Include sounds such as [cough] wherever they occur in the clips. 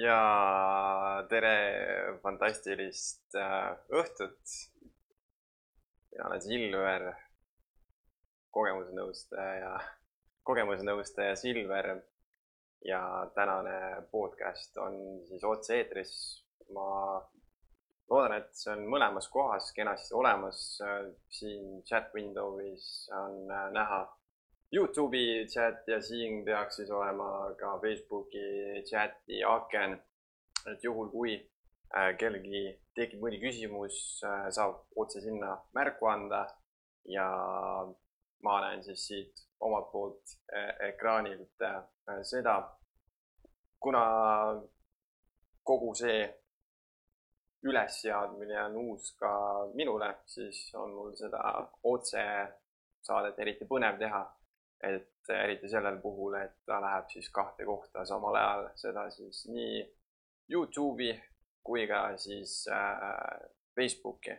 ja tere fantastilist äh, õhtut. mina olen Silver, kogemusnõustaja ja, kogemusnõustaja Silver. ja tänane podcast on siis otse-eetris. ma loodan, et see on mõlemas kohas kenasti olemas. siin chat window'is on näha Youtube'i chat ja siin peaks siis olema ka Facebooki chati aken. et juhul, kui äh, kellelgi tekib mõni küsimus, äh, saab otse sinna märku anda ja ma näen siis siit omalt poolt äh, ekraanilt seda, kuna kogu see ülesseadmine on uus ka minule, siis on mul seda otsesaadet eriti põnev teha et eriti sellel puhul, et ta läheb siis kahte kohta samal ajal, seda siis nii Youtube'i kui ka siis äh, Facebooki.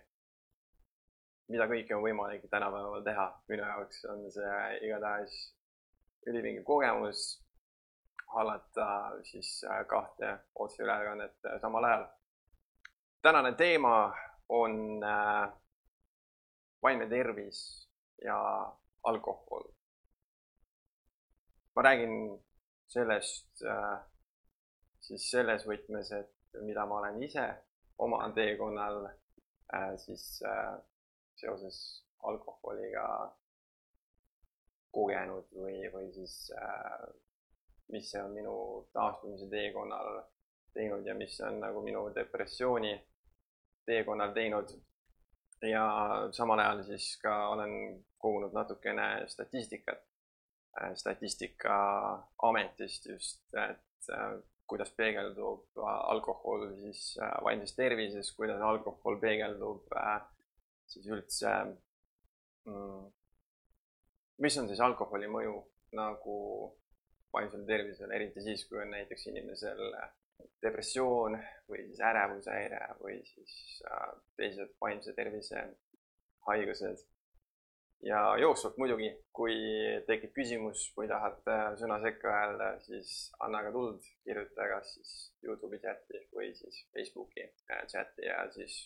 mida kõike on võimalik tänapäeval teha, minu jaoks on see igatahes ülivinge kogemus hallata siis äh, kahte otseülekannet äh, samal ajal. tänane teema on äh, vaimne tervis ja alkohol ma räägin sellest äh, siis selles võtmes, et mida ma olen ise oma teekonnal äh, siis äh, seoses alkoholiga kogenud või, või siis mis see on minu taastumise teekonnal teinud ja mis on nagu minu depressiooni teekonnal teinud. ja samal ajal siis ka olen kogunud natukene statistikat Statistikaametist just, et äh, kuidas peegeldub alkohol siis äh, vaimses tervises, kuidas alkohol peegeldub siis üldse, mm, mis on siis alkoholi mõju nagu vaimsele tervisele, eriti siis, kui on näiteks inimesel depressioon või siis ärevushäire või siis teised vaimse tervise haigused ja jooksvalt muidugi, kui tekib küsimus või tahad äh, sõna sekka öelda, siis anna ka tuld, kirjuta kas siis Youtube'i chati või siis Facebooki äh, chati ja siis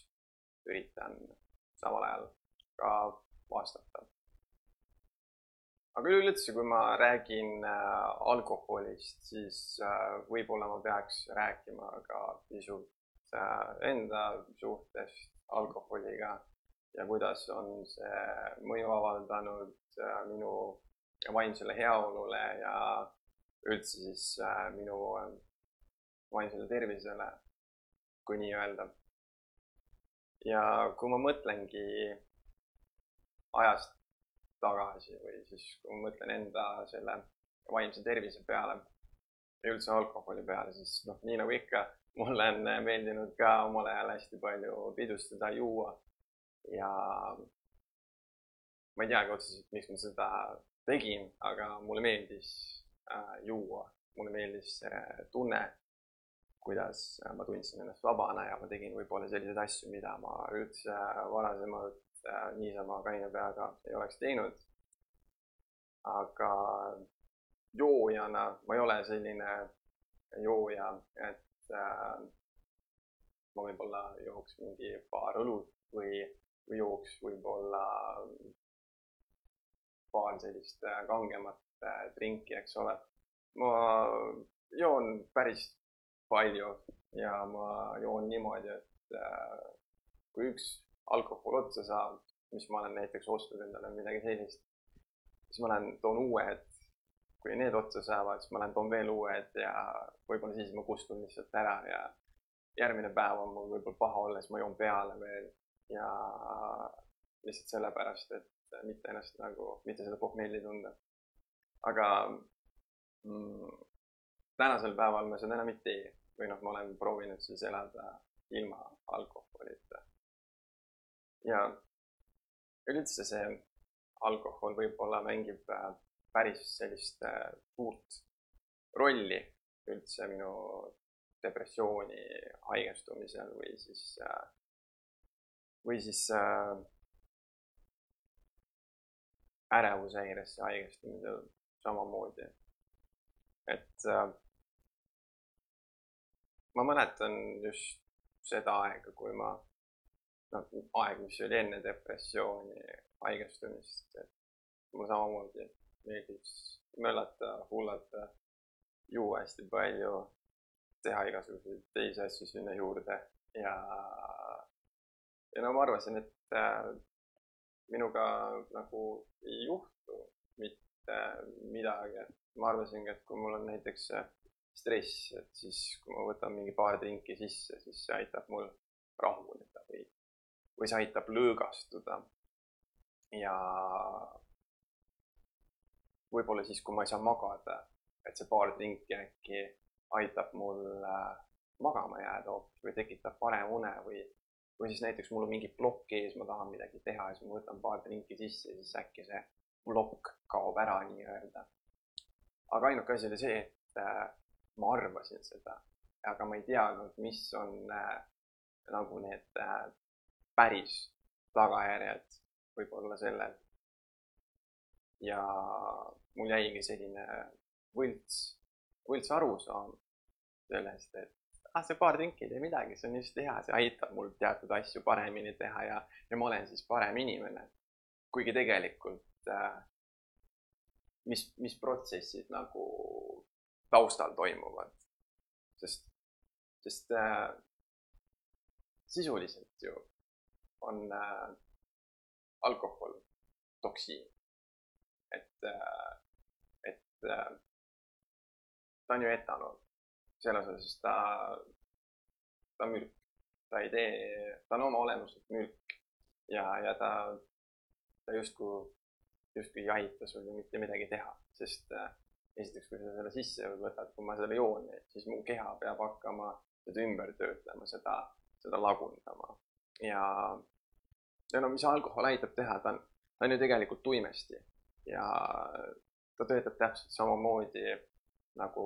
üritan samal ajal ka vastata. aga üleüldse, kui ma räägin äh, alkoholist, siis võib-olla ma peaks rääkima ka pisut enda suhtest alkoholiga ja kuidas on see mõju avaldanud äh, minu vaimsele heaolule ja üldse siis äh, minu äh, vaimsele tervisele, kui nii öelda. ja kui ma mõtlengi ajast tagasi või siis kui ma mõtlen enda selle vaimse tervise peale ja üldse alkoholi peale, siis noh, nii nagu ikka, mulle on meeldinud ka omal ajal hästi palju pidustada, juua ja ma ei teagi otseselt, miks ma seda tegin, aga mulle meeldis äh, juua, mulle meeldis see tunne, kuidas ma tundsin ennast vabana ja ma tegin võib-olla selliseid asju, mida ma üldse varasemalt äh, niisama kaine peaga ei oleks teinud. aga joojana ma ei ole selline jooja, et äh, ma võib-olla jooks mingi paar õlut või jooks võib-olla paar sellist äh, kangemat äh, drinki, eks ole. ma joon päris palju ja ma joon niimoodi, et äh, kui üks alkohol otsa saab, mis ma olen näiteks ostnud endale midagi sellist, siis ma lähen toon uued. kui need otsa saavad, siis ma lähen toon veel uued ja võib-olla siis ma kustun lihtsalt ära ja järgmine päev on mul võib-olla paha olla, siis ma joon peale veel ja lihtsalt sellepärast, et mitte ennast nagu, mitte seda pohmelli tunda. aga mm, tänasel päeval ma seda enam ei tee või noh, ma olen proovinud siis elada ilma alkoholita. ja üldse see alkohol võib-olla mängib äh, päris sellist äh, suurt rolli üldse minu depressiooni haigestumisel või siis äh, või siis äh, ärevushäiresse haigestumisel samamoodi. et äh, ma mäletan just seda aega, kui ma, nagu aeg, mis oli enne depressiooni haigestumist, et mulle samamoodi meeldis möllata, hullata, juua hästi palju, teha igasuguseid teisi asju sinna juurde ja, ja no ma arvasin, et äh, minuga nagu ei juhtu mitte midagi, et ma arvasingi, et kui mul on näiteks äh, stress, et siis kui ma võtan mingi paar trinki sisse, siis see aitab mul rahuneda või, või see aitab lõõgastuda. ja võib-olla siis, kui ma ei saa magada, et see paar trinki äkki aitab mul äh, magama jääda hoopis või tekitab parema une või, või siis näiteks mul on mingi plokk ees, ma tahan midagi teha ja siis ma võtan paar trinki sisse, siis äkki see plokk kaob ära nii-öelda. aga ainuke asi oli see, et äh, ma arvasin seda, aga ma ei teadnud, mis on äh, nagu need äh, päris tagajärjed võib-olla sellel. ja mul jäigi selline võlts, võlts arusaam sellest, et ah, see paar trinki ei tee midagi, see on just hea, see aitab mul teatud asju paremini teha ja, ja ma olen siis parem inimene. kuigi tegelikult äh, mis, mis protsessid nagu taustal toimuvad. sest, sest äh, sisuliselt ju on äh, alkohol toksiin. et äh,, et äh, ta on ju etanool, selles osas ta, ta on mürk, ta ei tee, ta on oma olemuselt mürk. Ja, ja ta, ta justkui, justkui ei aita sul ju mitte midagi teha, sest äh, esiteks, kui sa selle sisse võtad, kui ma selle joon, siis mu keha peab hakkama seda ümber töötlema, seda, seda lagundama. ja, ja no mis alkohol aitab teha, ta on, ta on ju tegelikult tuimesti. Ja ta töötab täpselt samamoodi nagu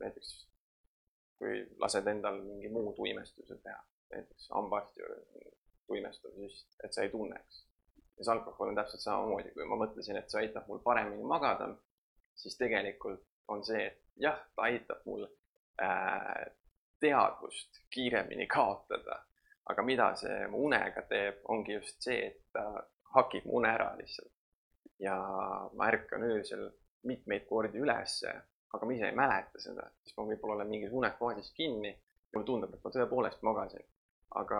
näiteks kui lased endal mingi muu tuimestuse teha, näiteks hambaarsti juures tuimestav süst, et sa ei tunneks. ja see alkohol on täpselt samamoodi, kui ma mõtlesin, et see aitab mul paremini magada siis tegelikult on see, et jah, ta aitab mul äh, teadvust kiiremini kaotada. aga mida see mu unega teeb, ongi just see, et ta hakib mu une ära lihtsalt. ja ma ärkan öösel mitmeid kordi ülesse, aga ma ise ei mäleta seda, siis ma võib-olla olen mingis unefaasis kinni ja mulle tundub, et ma tõepoolest magasin. aga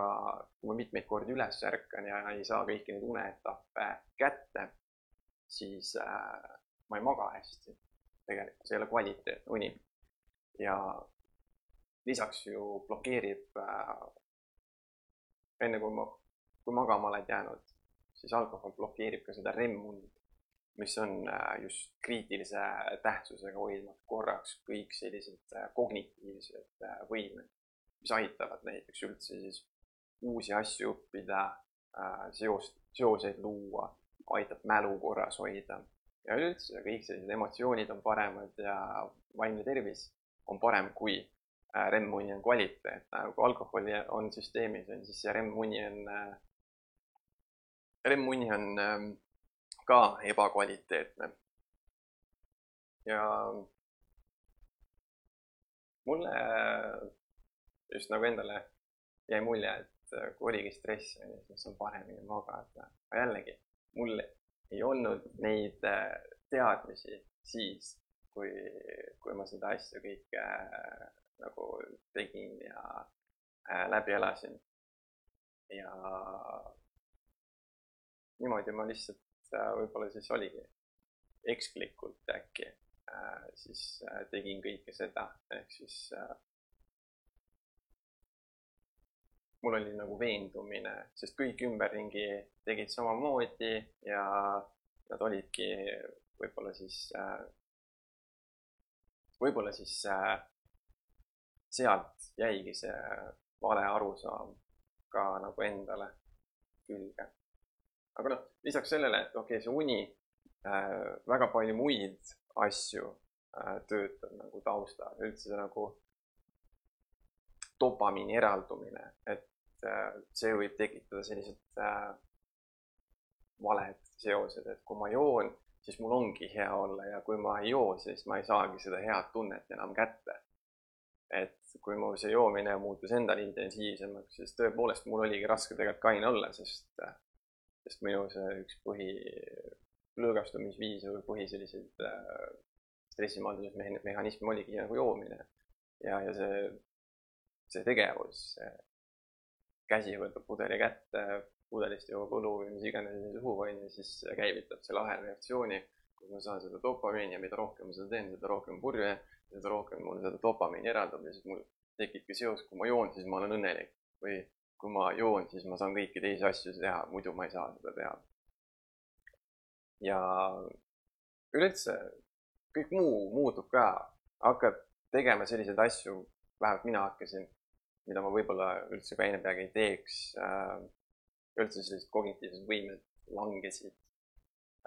kui ma mitmeid kordi üles ärkan ja ei saa kõiki neid uneetappe kätte, siis äh, ma ei maga hästi. tegelikult see ei ole kvaliteetne uni. ja lisaks ju blokeerib äh,, enne kui ma, kui magama oled jäänud, siis alkohol blokeerib ka seda REM-und, mis on äh, just kriitilise tähtsusega hoidmaks korraks kõik sellised äh, kognitiivsed äh, võimed, mis aitavad näiteks üldse siis uusi asju õppida äh,, seost, seoseid luua, aitab mälu korras hoida ja üleüldse kõik sellised emotsioonid on paremad ja vaimne tervis on parem, kui äh, REM-uni on kvaliteetne. kui alkoholi on süsteemis, on siis see REM-uni on, äh, REM-uni on ähm, ka ebakvaliteetne. ja mulle just nagu endale jäi mulje, et kui oligi stress, siis on paremini magada. aga jällegi, mul ei olnud neid äh, teadmisi siis, kui, kui ma seda asja kõike äh, nagu tegin ja äh, läbi elasin. ja niimoodi ma lihtsalt võib-olla siis oligi eksklikult äkki siis tegin kõike seda, ehk siis mul oli nagu veendumine, sest kõik ümberringi tegid samamoodi ja nad olidki võib-olla siis, äh, võib-olla siis äh, sealt jäigi see vale arusaam ka nagu endale külge. Aga noh, lisaks sellele, et okei okay,, see uni äh,, väga palju muid asju äh, töötab nagu taustal, üldse see nagu dopamiini eraldumine, et Äh, see võib tekitada sellised äh, valed seosed, et kui ma joon, siis mul ongi hea olla ja kui ma ei joo, siis ma ei saagi seda head tunnet enam kätte. et kui mu see joomine muutus endale intensiivsemaks, siis tõepoolest mul oligi raske tegelikult kaine olla, sest, sest minu see üks põhi lõõgastumisviise või põhi selliseid äh, stressimaldusmehhanism oligi nagu joomine. ja, ja see, see tegevus, käsi võtab pudeli kätte, pudelist jõuab õlu või mis iganes suhu on ju, siis käivitab selle ahelreaktsiooni, kus ma saan seda dopamiini ja mida rohkem ma seda teen, seda rohkem purju jääb, seda rohkem mul seda dopamiini eraldab ja siis mul tekibki seos, kui ma joon, siis ma olen õnnelik või kui ma joon, siis ma saan kõiki teisi asju teha, muidu ma ei saa seda teha. ja üleüldse kõik muu muutub ka, hakkad tegema selliseid asju, vähemalt mina hakkasin, mida ma võib-olla üldse ka enne peaaegu ei teeks äh, üldse sellised kognitiivsed võimed langesid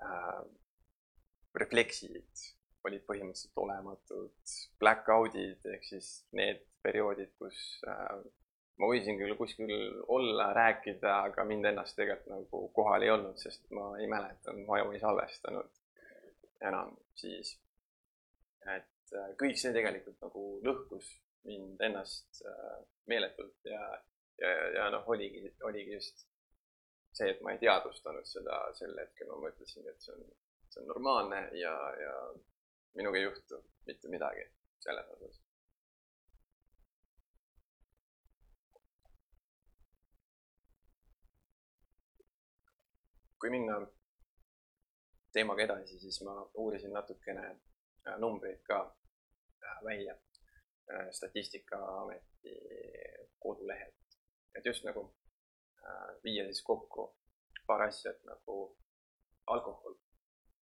äh,. refleksid olid põhimõtteliselt olematud, blackout'id ehk siis need perioodid, kus äh, ma võisin küll kuskil olla, rääkida, aga mind ennast tegelikult nagu kohal ei olnud, sest ma ei mäletanud, ma ju ei salvestanud enam siis. et äh, kõik see tegelikult nagu lõhkus mind ennast äh, meeletult ja, ja, ja noh, oligi, oligi just see, et ma ei teadvustanud seda sel hetkel, ma mõtlesin, et see on, see on normaalne ja, ja minuga ei juhtu mitte midagi selles osas. Kui minna teemaga edasi, siis ma uurisin natukene äh, numbreid ka äh, välja äh, Statistikaameti kodulehelt, et just nagu viia siis kokku paar asja, et nagu alkohol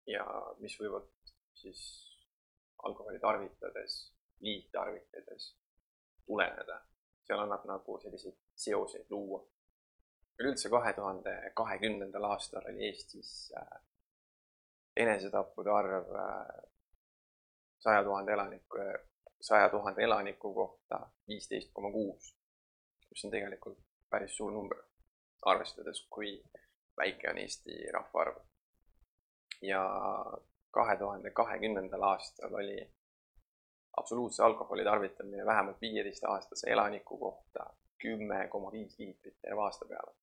ja mis võivad siis alkoholi tarvitades, liigtarvitades tuleneda. seal annab nagu selliseid seoseid luua. Üleüldse kahe tuhande kahekümnendal aastal oli Eestis äh, enesetappude arv äh, saja tuhande elaniku, saja tuhande elaniku kohta viisteist koma kuus, mis on tegelikult päris suur number arvestades, kui väike on Eesti rahvaarv. ja kahe tuhande kahekümnendal aastal oli absoluutse alkoholi tarvitamine vähemalt viieteistaastase elaniku kohta kümme koma viis liitrit terve aasta peale.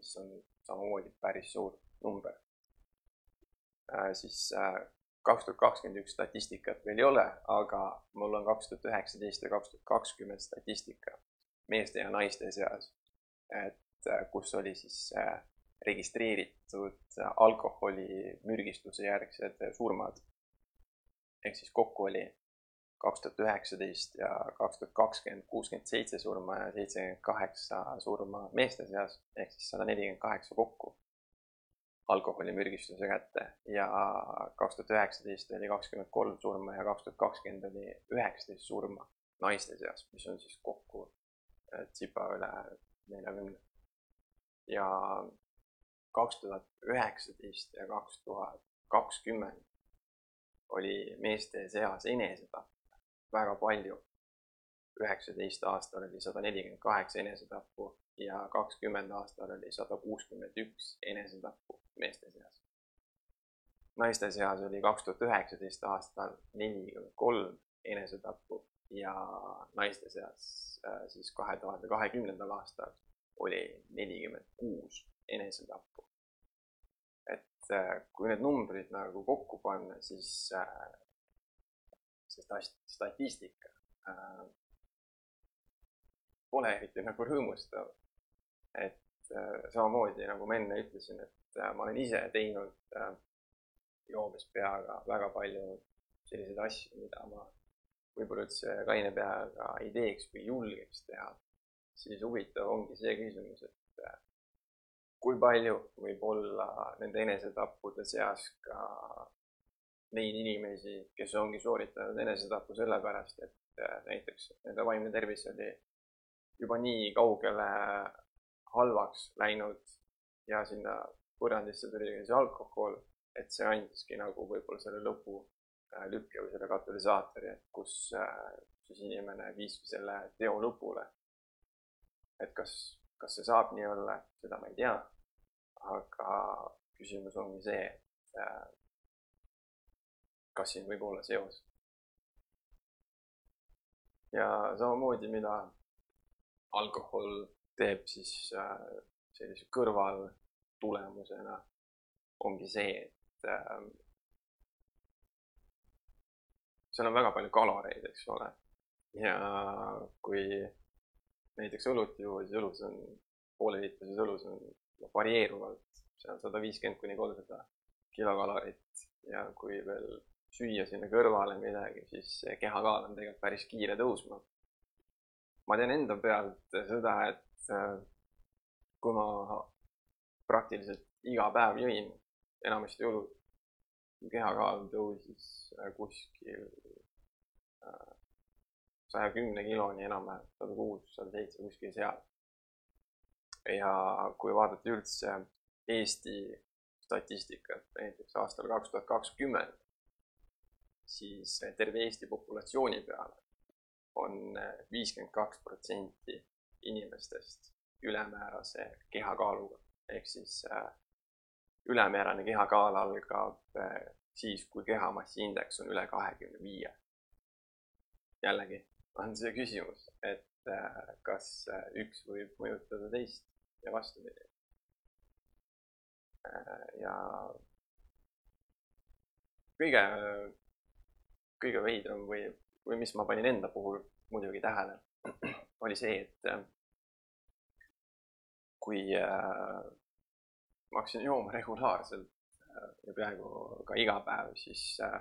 Mis on samamoodi päris suur number äh,. siis äh, kaks tuhat kakskümmend üks statistikat veel ei ole, aga mul on kaks tuhat üheksateist ja kaks tuhat kakskümmend statistika meeste ja naiste seas. et Äh, kus oli siis registreeritud alkoholimürgistuse järgsed surmad. ehk siis kokku oli kaks tuhat üheksateist ja kaks tuhat kakskümmend kuuskümmend seitse surma ja seitsekümmend kaheksa surma meeste seas ehk siis sada nelikümmend kaheksa kokku alkoholimürgistuse kätte. Ja kaks tuhat üheksateist oli kakskümmend kolm surma ja kaks tuhat kakskümmend oli üheksateist surma naiste seas, mis on siis kokku tsipa üle neljakümne. Ja kaks tuhat üheksateist ja kaks tuhat kakskümmend oli meeste seas enesetappe väga palju. üheksateist aastal oli sada nelikümmend kaheksa enesetappu ja kakskümmend aastal oli sada kuuskümmend üks enesetappu meeste seas. naiste seas oli kaks tuhat üheksateist aastal nelikümmend kolm enesetappu ja naiste seas äh, siis kahe tuhande kahekümnendal aastal oli nelikümmend kuus enesetappu. et äh, kui need numbrid nagu kokku panna, siis äh, statistika äh, pole eriti nagu rõõmustav. et samamoodi nagu ma enne ütlesin, et ma olen ise teinud joobes peaga väga palju selliseid asju, mida ma võib-olla üldse kaine peaga ei teeks või julgeks teha siis huvitav ongi see küsimus, et äh, kui palju võib olla nende enesetappude seas ka neid inimesi, kes ongi sooritanud enesetapu sellepärast, et äh, näiteks nende vaimne tervis oli juba nii kaugele halvaks läinud ja sinna põrandisse tuli see alkohol, et see andiski nagu võib-olla selle lõpu äh, lükke või selle katalüsaatori, et kus siis inimene viiski selle teo lõpule et kas, kas see saab nii olla, seda ma ei tea. aga küsimus ongi see, et äh, kas siin võib olla seos. ja samamoodi, mida alkohol teeb siis äh, sellise kõrvaltulemusena, ongi see, et äh, seal on väga palju kaloreid, eks ole. ja kui näiteks õlut juua, siis õlus on, pooleliitrises õlus on varieeruvalt seal sada viiskümmend kuni kolmsada kilokalorit ja kui veel süüa sinna kõrvale midagi, siis kehakaal on tegelikult päris kiire tõusma. ma tean enda pealt seda, et äh, kui ma praktiliselt iga päev jõin enamasti õlut, kehakaal tõusis äh, kuskil äh, saja kümne kiloni enam-vähem, sada kuus, sada seitse, kuskil seal. ja kui vaadata üldse Eesti statistikat näiteks aastal kaks tuhat kakskümmend, siis terve Eesti populatsiooni peale on viiskümmend kaks protsenti inimestest ülemäärase kehakaaluga. ehk siis äh, ülemäärane kehakaal algab siis, kui kehamassi indeks on üle kahekümne viie. jällegi on see küsimus, et kas üks võib mõjutada teist ja vastupidi. ja kõige kõige veidram või, või mis ma panin enda puhul muidugi tähele, [clears throat] oli see, et äh, kui äh, ma hakkasin jooma regulaarselt äh, ja peaaegu ka iga päev, siis äh,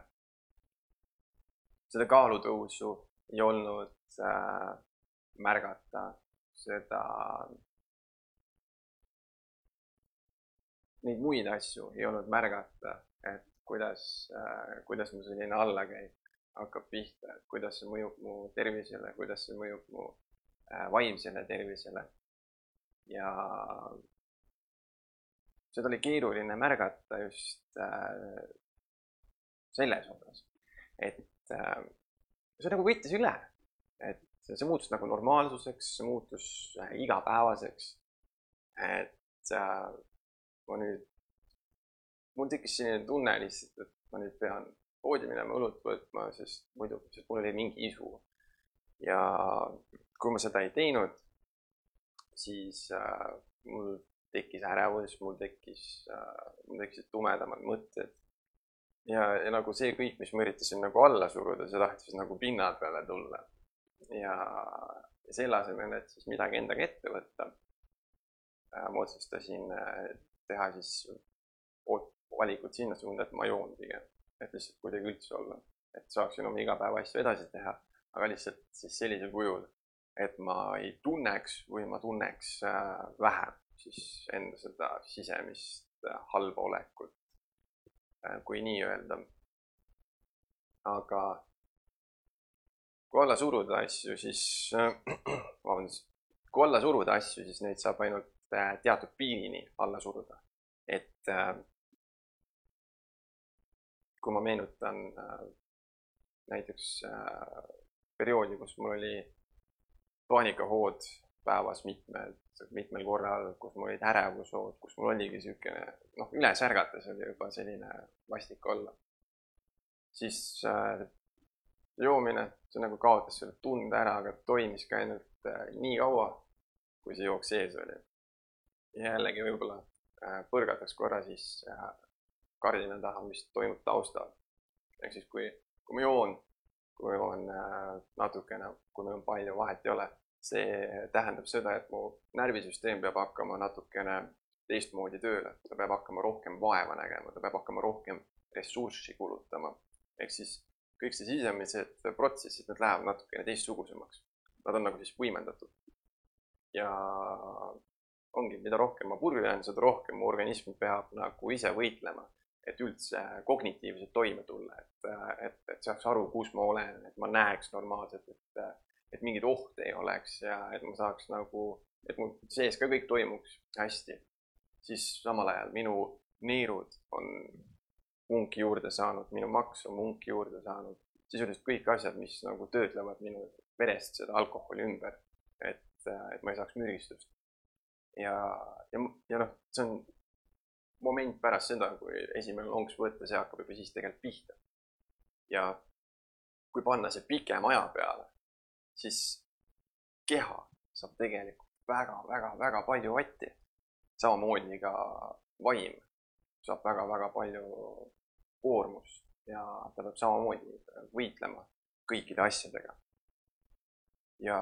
seda kaalutõusu ei olnud äh, märgata, seda, neid muid asju ei olnud märgata, et kuidas äh,, kuidas mu selline allakäik hakkab pihta, et kuidas see mõjub mu tervisele, kuidas see mõjub mu äh, vaimsele tervisele. ja seda oli keeruline märgata just äh, selles osas, et äh, see nagu võttis üle, et see muutus nagu normaalsuseks, see muutus igapäevaseks. et ma nüüd, mul tekkis selline tunne lihtsalt, et ma nüüd pean poodi minema õlut võtma, sest muidu, sest mul oli mingi isu. ja kui ma seda ei teinud, siis äh, mul tekkis ärevus, mul tekkis äh,, mul tekkisid tumedamad mõtted. ja, ja nagu see kõik, mis ma üritasin nagu alla suruda, see tahtis nagu pinna peale tulla. ja, selle asemel, et siis midagi endaga ette võtta äh,, ma otsustasin äh, teha siis valikut sinna suunda, et ma joon pigem et lihtsalt kuidagi üldse olla, et saaksin oma igapäevaasju edasi teha, aga lihtsalt siis sellisel kujul, et ma ei tunneks või ma tunneks äh, vähem siis enda seda sisemist äh, halba olekut, äh, kui nii öelda. aga kui alla suruda asju, siis, [clears throat] vabandust, kui alla suruda asju, siis neid saab ainult teatud piirini alla suruda. et kui ma meenutan äh, näiteks äh, perioodi, kus mul oli paanikahood päevas mitmed, mitmel korral, kus mul olid ärevushood, kus mul oligi niisugune noh, üles ärgates oli juba selline vastik olla. siis äh, joomine, see nagu kaotas selle tunde ära, aga toimis ka ainult äh, nii kaua, kui see jooks sees oli. jällegi võib-olla äh, põrgataks korra siis äh, kardina taha, mis toimub taustal. ehk siis, kui, kui ma joon, kui ma joon äh, natukene, kui ma joon palju, vahet ei ole, see tähendab seda, et mu närvisüsteem peab hakkama natukene teistmoodi tööle, ta peab hakkama rohkem vaeva nägema, ta peab hakkama rohkem ressurssi kulutama. ehk siis kõik see sisemised protsessid, need lähevad natukene teistsugusemaks. Nad on nagu siis võimendatud. ja ongi, mida rohkem ma purju jään, seda rohkem mu organism peab nagu ise võitlema et üldse kognitiivselt toime tulla, et, et, et saaks aru, kus ma olen, et ma näeks normaalselt, et, et mingeid ohte ei oleks ja et ma saaks nagu, et mul sees ka kõik toimuks hästi. siis samal ajal minu neerud on munki juurde saanud, minu maks on munki juurde saanud, sisuliselt kõik asjad, mis nagu töötlevad minu verest seda alkoholi ümber, et, et ma ei saaks mürgistust. ja, ja, ja noh, see on moment pärast seda, kui esimene lonks võtta, see hakkab juba siis tegelikult pihta. ja kui panna see pikema aja peale, siis keha saab tegelikult väga-väga-väga palju vatti. samamoodi ka vaim saab väga-väga palju koormust ja ta peab samamoodi võitlema kõikide asjadega. ja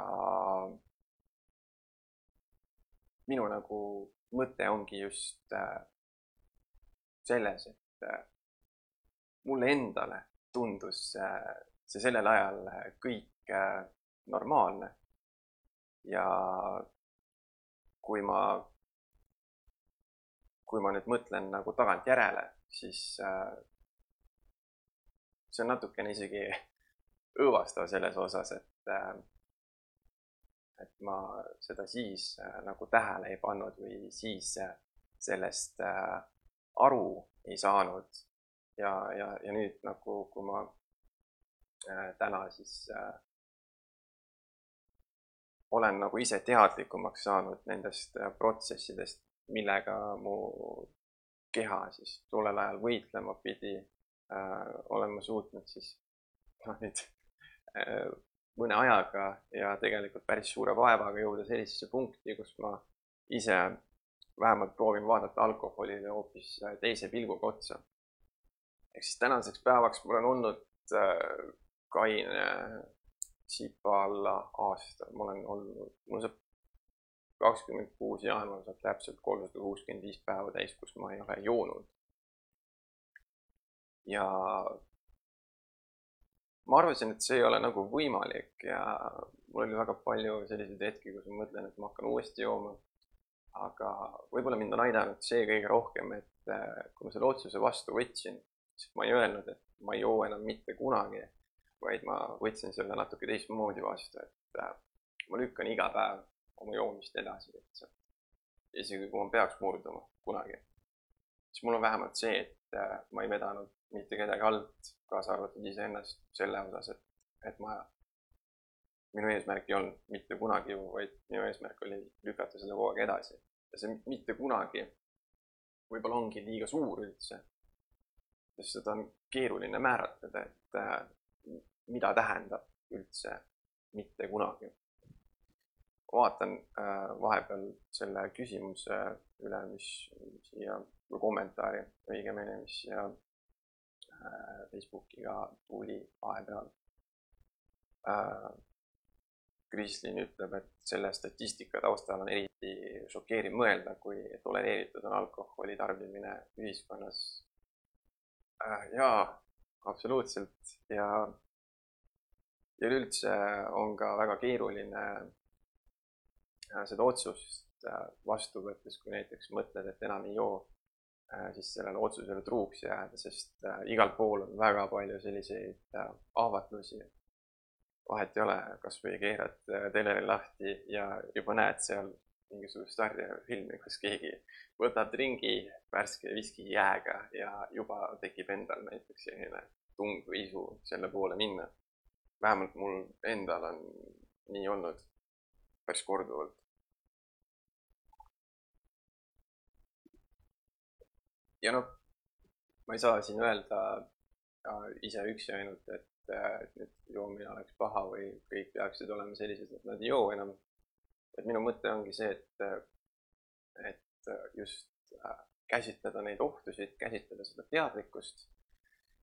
minu nagu mõte ongi just äh, selles, et äh, mulle endale tundus äh, see sellel ajal kõik normaalne. ja kui ma, kui ma nüüd mõtlen nagu tagantjärele, siis see on natukene isegi [laughs] õõvastav selles osas, et et ma seda siis äh, nagu tähele ei pannud või siis äh, sellest äh, aru ei saanud. ja, ja, ja nüüd nagu, kui ma täna siis olen nagu ise teadlikumaks saanud nendest protsessidest, millega mu keha siis tollel ajal võitlema pidi äh,, olen ma suutnud siis noh, nüüd äh, mõne ajaga ja tegelikult päris suure vaevaga jõuda sellisesse punkti, kus ma ise vähemalt proovin vaadata alkoholile hoopis teise pilguga otsa. ehk siis tänaseks päevaks mul on olnud äh, kaine sipa alla aasta, ma olen olnud, mul saab kakskümmend kuus jaanuar saab täpselt kolmsada kuuskümmend viis päeva täis, kus ma ei ole joonud. ja ma arvasin, et see ei ole nagu võimalik ja mul oli väga palju selliseid hetki, kus ma mõtlen, et ma hakkan uuesti jooma. Aga võib-olla mind on aidanud see kõige rohkem, et äh, kui ma selle otsuse vastu võtsin, siis ma ei öelnud, et ma ei joo enam mitte kunagi, vaid ma võtsin selle natuke teistmoodi vastu, et äh, ma lükkan iga päev oma joomist edasi lihtsalt. isegi kui ma peaks murduma kunagi, siis mul on vähemalt see, et äh, ma ei vedanud mitte kedagi alt, kaasa arvatud iseennast selle osas, et, et ma, minu eesmärk ei olnud mitte kunagi ju, vaid minu eesmärk oli lükata seda kogu aeg edasi. Ja see mitte kunagi võib-olla ongi liiga suur üldse. sest seda on keeruline määratleda, et äh, mida tähendab üldse mitte kunagi. vaatan äh, vahepeal selle küsimuse üle, mis siia, või kommentaari õigemini, mis siia Äh, Facebookiga tuli vahepeal. Äh, Krislin ütleb, et selle statistika taustal on eriti šokeeriv mõelda, kui tolereeritud on alkoholi tarbimine ühiskonnas. Äh, jaa, absoluutselt ja, ja üleüldse on ka väga keeruline seda otsust vastu võttes, kui näiteks mõtled, et enam ei joo Äh, siis sellele otsusele truuks jääda, sest äh, igal pool on väga palju selliseid äh, ahvatlusi. Vahet ei ole, kasvõi keerad teleri lahti ja juba näed seal mingisugust sarjafilmi, kus keegi võtab ringi värske viskijääga ja juba tekib endal näiteks selline tung või isu selle poole minna. vähemalt mul endal on nii olnud päris korduvalt ja noh, ma ei saa siin öelda ise üksi ainult, et, et nüüd joomine oleks paha või kõik peaksid olema sellised, et nad ei joo enam. et minu mõte ongi see, et, et just äh, käsitleda neid ohtusid, käsitleda seda teadlikkust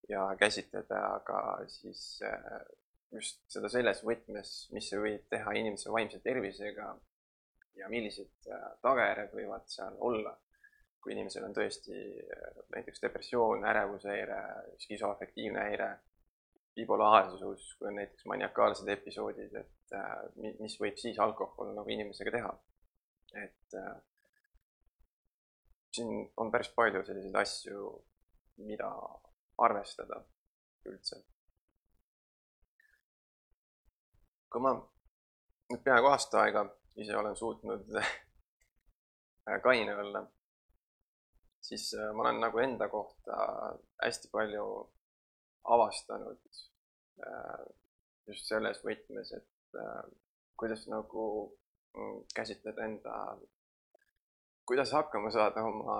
ja käsitleda ka siis äh, just seda selles võtmes, mis see võib teha inimese vaimse tervisega ja millised äh, tagajärjed võivad seal olla kui inimesel on tõesti äh, näiteks depressioon, ärevushäire, skisoafektiivne häire, bipolaarsus, kui on näiteks maniakaalsed episoodid, et äh, mis võib siis alkohol nagu inimesega teha. et äh, siin on päris palju selliseid asju, mida arvestada üldse. kui ma nüüd peaaegu aasta aega ise olen suutnud kaine olla siis äh, ma olen nagu enda kohta hästi palju avastanud äh, just selles võtmes, et äh, kuidas nagu mm, käsitleda enda, kuidas hakkama saada oma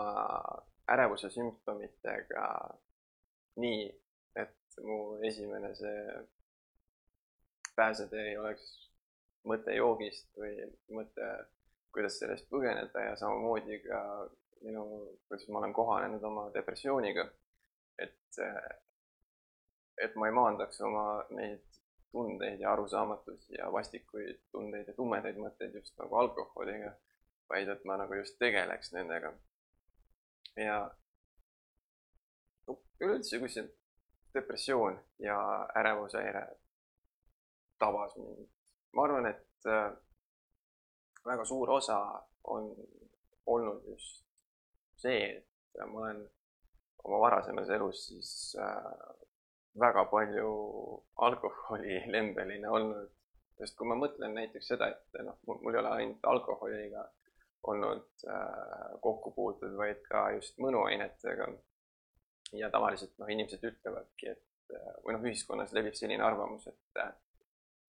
ärevuse sümptomitega nii, et mu esimene see pääsetee ei oleks mõte joogist või mõte, kuidas sellest põgeneda ja samamoodi ka minu, kuidas ma olen kohanenud oma depressiooniga. et, et ma ei maandaks oma neid tundeid ja arusaamatusi ja vastikuid tundeid ja tumedaid mõtteid just nagu alkoholiga, vaid et ma nagu just tegeleks nendega. ja üleüldse, kui see depressioon ja ärevushäire tabas mind, ma arvan, et äh, väga suur osa on olnud just see, et ma olen oma varasemas elus siis äh, väga palju alkoholilembeline [laughs] olnud. sest kui ma mõtlen näiteks seda, et noh, mul ei ole ainult alkoholiga olnud äh, kokkupuutud, vaid ka just mõnuainetega. ja tavaliselt noh, inimesed ütlevadki, et äh, või noh, ühiskonnas levib selline arvamus, et äh,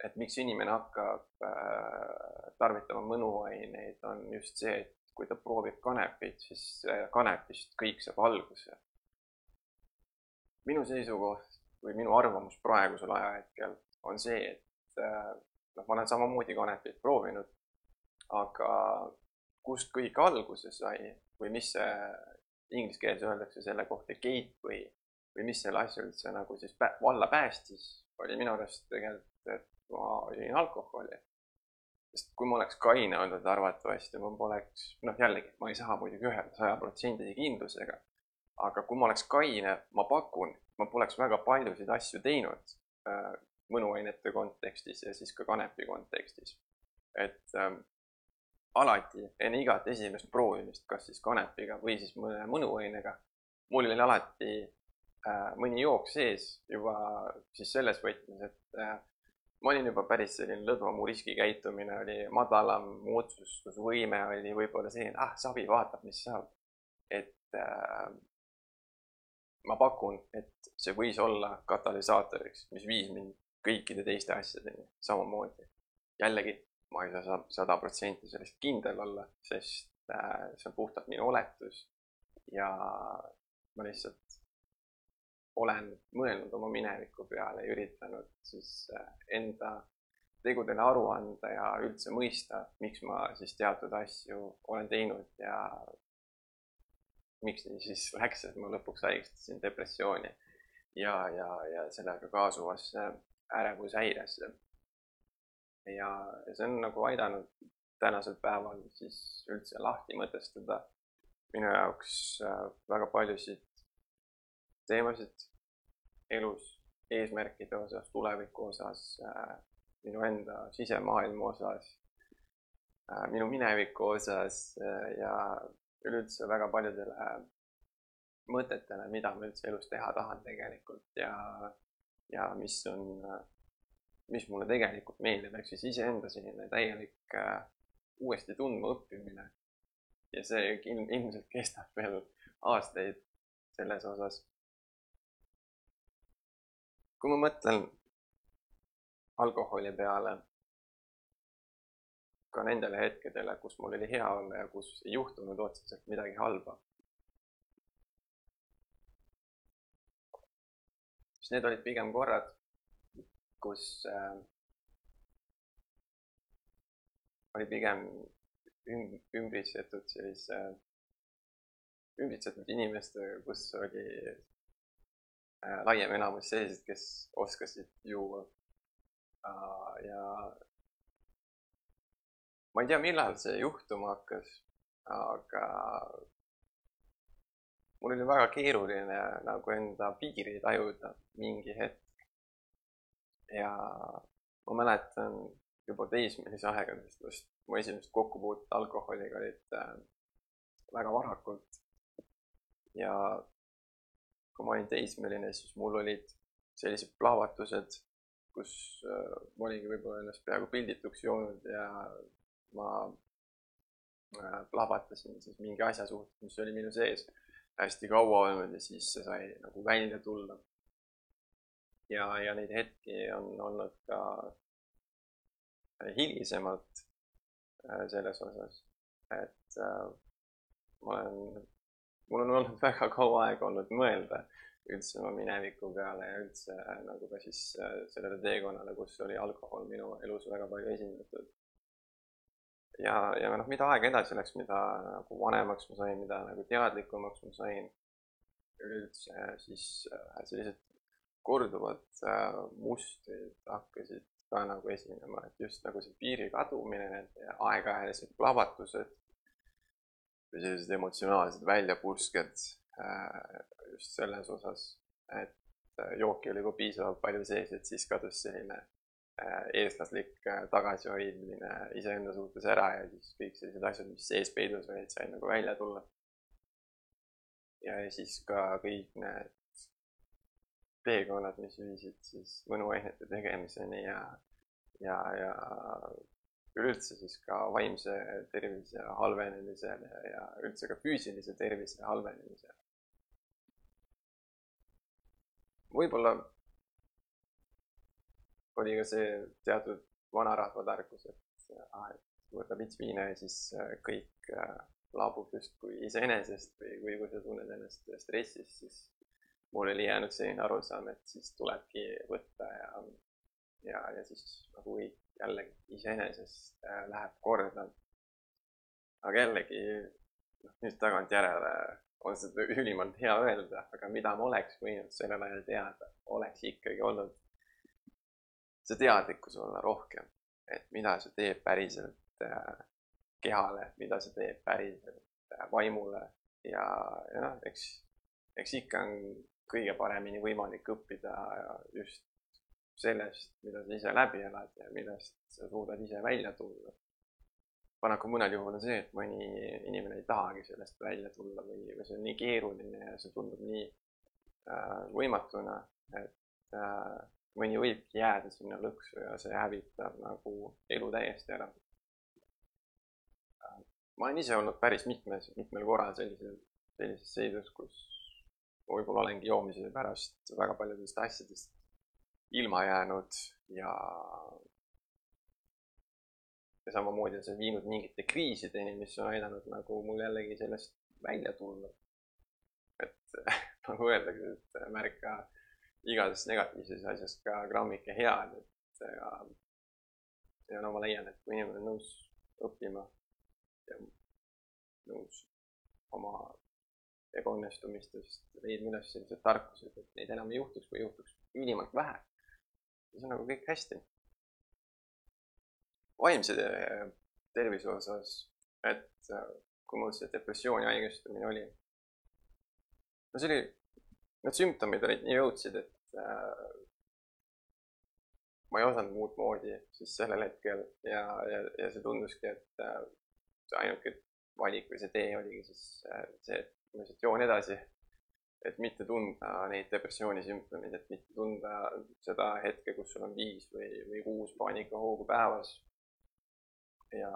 et miks inimene hakkab äh, tarvitama mõnuaineid, on just see, et kui ta proovib kanepit, siis äh, kanepist kõik saab alguse. minu seisukoht või minu arvamus praegusel ajahetkel on see, et äh, noh, ma olen samamoodi kanepit proovinud, aga kust kõik alguse sai või mis see inglise keeles öeldakse selle kohta gateway või mis selle asja üldse nagu siis valla päästis, oli minu arust tegelikult, et ma jõin alkoholi. sest kui ma oleks kaine olnud, arvatavasti ma poleks, noh jällegi, ma ei saa muidugi öelda sajaprotsendise kindlusega, aga kui ma oleks kaine, ma pakun, ma poleks väga paljusid asju teinud äh, mõnuainete kontekstis ja siis ka kanepi kontekstis. et ähm, alati enne igat esimest proovimist, kas siis kanepiga või siis mõne mõnuainega, mul oli alati äh, mõni jook sees juba siis selles võtmes, et äh, ma olin juba päris selline lõdva, mu riskikäitumine oli madalam, mu otsustusvõime oli võib-olla selline, ah, savi vaatab, mis saab. et äh, ma pakun, et see võis olla katalüsaatoriks, mis viis mind kõikide teiste asjadeni samamoodi. jällegi, ma ei saa sada protsenti sellest kindel olla, sest äh, see on puhtalt minu oletus ja ma lihtsalt olen mõelnud oma mineviku peale ja üritanud siis äh, enda tegudele aru anda ja üldse mõista, miks ma siis teatud asju olen teinud ja miks nii siis läks, et ma lõpuks haigestusin depressiooni ja, ja, ja sellega kaasuvasse ärevushäiresse. ja, ja see on nagu aidanud tänasel päeval siis üldse lahti mõtestada minu jaoks äh, väga paljusid teemasid elus, eesmärkide osas, tuleviku osas, äh, minu enda sisemaailma osas, äh, minu mineviku osas ja üleüldse väga paljudele mõtetele, mida ma üldse elus teha tahan tegelikult ja, ja mis on, mis mulle tegelikult meeldib, ehk siis iseenda selline täielik äh, uuesti tundma õppimine. ja see ilm, ilmselt kestab veel aastaid selles osas. kui ma mõtlen alkoholi peale ka nendele hetkedele, kus mul oli hea olla ja kus ei juhtunud otseselt midagi halba. siis need olid pigem korrad, kus äh, oli pigem üm-, ümbritsetud sellise äh,, ümbritsetud inimestega, kus oli äh, laiem enamus sellised, kes oskasid juua äh, ja ma ei tea, millal see juhtuma hakkas, aga mul oli väga keeruline nagu enda piiri tajuda mingi hetk. ja ma mäletan juba teismelise aegadest, just mu esimesed kokkupuuted alkoholiga olid äh, väga varakult. ja kui ma olin teismeline, siis mul olid sellised plahvatused, kus äh, ma olingi võib-olla ennast peaaegu pildituks joonud ja ma äh, plahvatasin siis mingi asja suhtes, mis oli minu sees hästi kaua olnud ja siis see sai nagu välja tulla. ja, ja neid hetki on olnud ka hilisemalt äh, selles osas, et äh, ma olen, mul on olnud [laughs] väga kaua aega olnud mõelda, üldse oma mineviku peale ja üldse nagu ka siis sellele teekonnale, kus oli alkohol minu elus väga palju esindatud. Ja, ja noh, mida aeg edasi läks, mida nagu vanemaks ma sain, mida nagu teadlikumaks ma sain, üleüldse siis sellised korduvad mustrid hakkasid ka nagu esinema, et just nagu see piiri kadumine, need aeg-ajalised plahvatused või sellised emotsionaalsed väljapursked äh, just selles osas, et äh, jooki oli ka piisavalt palju sees, et siis kadus selline äh, eestlaslik tagasihoidmine iseenda suhtes ära ja siis kõik sellised asjad, mis sees peidus olid, said nagu välja tulla. ja siis ka kõik need teekonnad, mis viisid siis mõnuainete tegemiseni ja, ja, ja üleüldse siis ka vaimse tervise halvenemisele ja üldse ka füüsilise tervise halvenemisele. võib-olla oli ka see teatud vanarahva tarkus, et ah, et võta pits viina ja siis äh, kõik äh, laabub justkui iseenesest või, või kui sa tunned ennast stressis, siis mul oli jäänud selline arusaam, et siis tulebki võtta ja, ja, ja siis nagu kõik jällegi iseenesest äh, läheb korda. aga jällegi, noh nüüd tagantjärele on seda ülimalt hea öelda, aga mida ma oleks võinud sellel ajal teada, oleks ikkagi olnud see teadlikkus olla rohkem, et mida see teeb päriselt äh, kehale, mida see teeb päriselt äh, vaimule ja, ja noh, eks, eks ikka on kõige paremini võimalik õppida just sellest, mida sa ise läbi elad ja millest sa suudad ise välja tulla. paraku mõnel juhul on see, et mõni inimene ei tahagi sellest välja tulla või, või see on nii keeruline ja see tundub nii äh, võimatuna, et äh, mõni võibki jääda sinna lõksu ja see hävitab nagu elu täiesti ära. ma olen ise olnud päris mitmes, mitmel korral sellisel, sellises seisus, kus võib-olla olengi joomise pärast väga paljudest asjadest ilma jäänud ja ja samamoodi on see viinud mingite kriisideni, mis on aidanud nagu mul jällegi sellest välja tulla. et [laughs] nagu öeldakse, et märka igas negatiivses asjas ka grammike head, et ja, ja no ma leian, et kui inimene on nõus õppima ja nõus oma ebaõnnestumistest leidma üles sellised tarkused, et neid enam ei juhtuks või juhtuks ülimalt vähe. siis on nagu kõik hästi. vaimse tervise osas, et äh, kui mul see depressiooni haigestumine oli, no see oli, need sümptomid olid nii õudsed, et äh, ma ei osanud muud moodi siis sellel hetkel ja, ja, ja see tunduski, et äh, see ainuke valik või see tee oligi siis äh, see, et ma lihtsalt joon edasi, et mitte tunda neid depressiooni sümptomeid, et mitte tunda seda hetke, kus sul on viis või, või kuus paanikahoogu päevas. ja,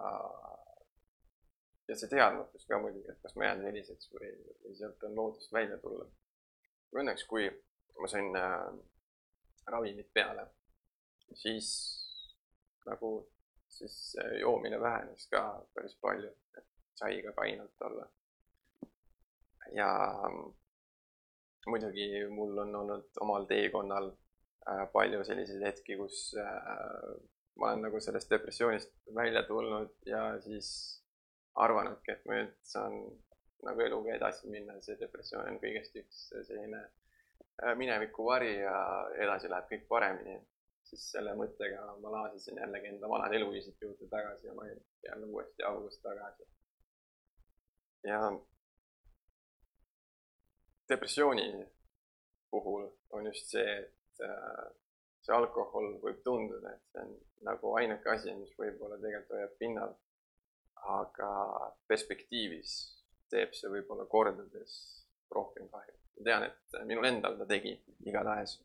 ja see teadmatus ka muidugi, et kas ma jään selliseks või, või sealt on lootust välja tulla. Õnneks, kui ma sain äh, ravimid peale, siis nagu siis joomine vähenes ka päris palju, et sai ka kainelt olla. Ja muidugi mul on olnud omal teekonnal äh, palju selliseid hetki, kus äh, ma olen nagu sellest depressioonist välja tulnud ja siis arvanudki, et ma nüüd saan nagu eluga edasi minna, see depressioon on kõigest üks selline äh, minevikuvari ja edasi läheb kõik paremini. siis selle mõttega ma laasisin jällegi enda vanade eluviisid juurde tagasi ja ma jälle uuesti august tagasi. ja depressiooni puhul on just see, et äh, see alkohol võib tunduda, et see on nagu ainuke asi, mis võib-olla tegelikult hoiab pinnal. aga perspektiivis teeb see võib-olla kordades rohkem kahju. Ma tean, et minul endal ta tegi igatahes.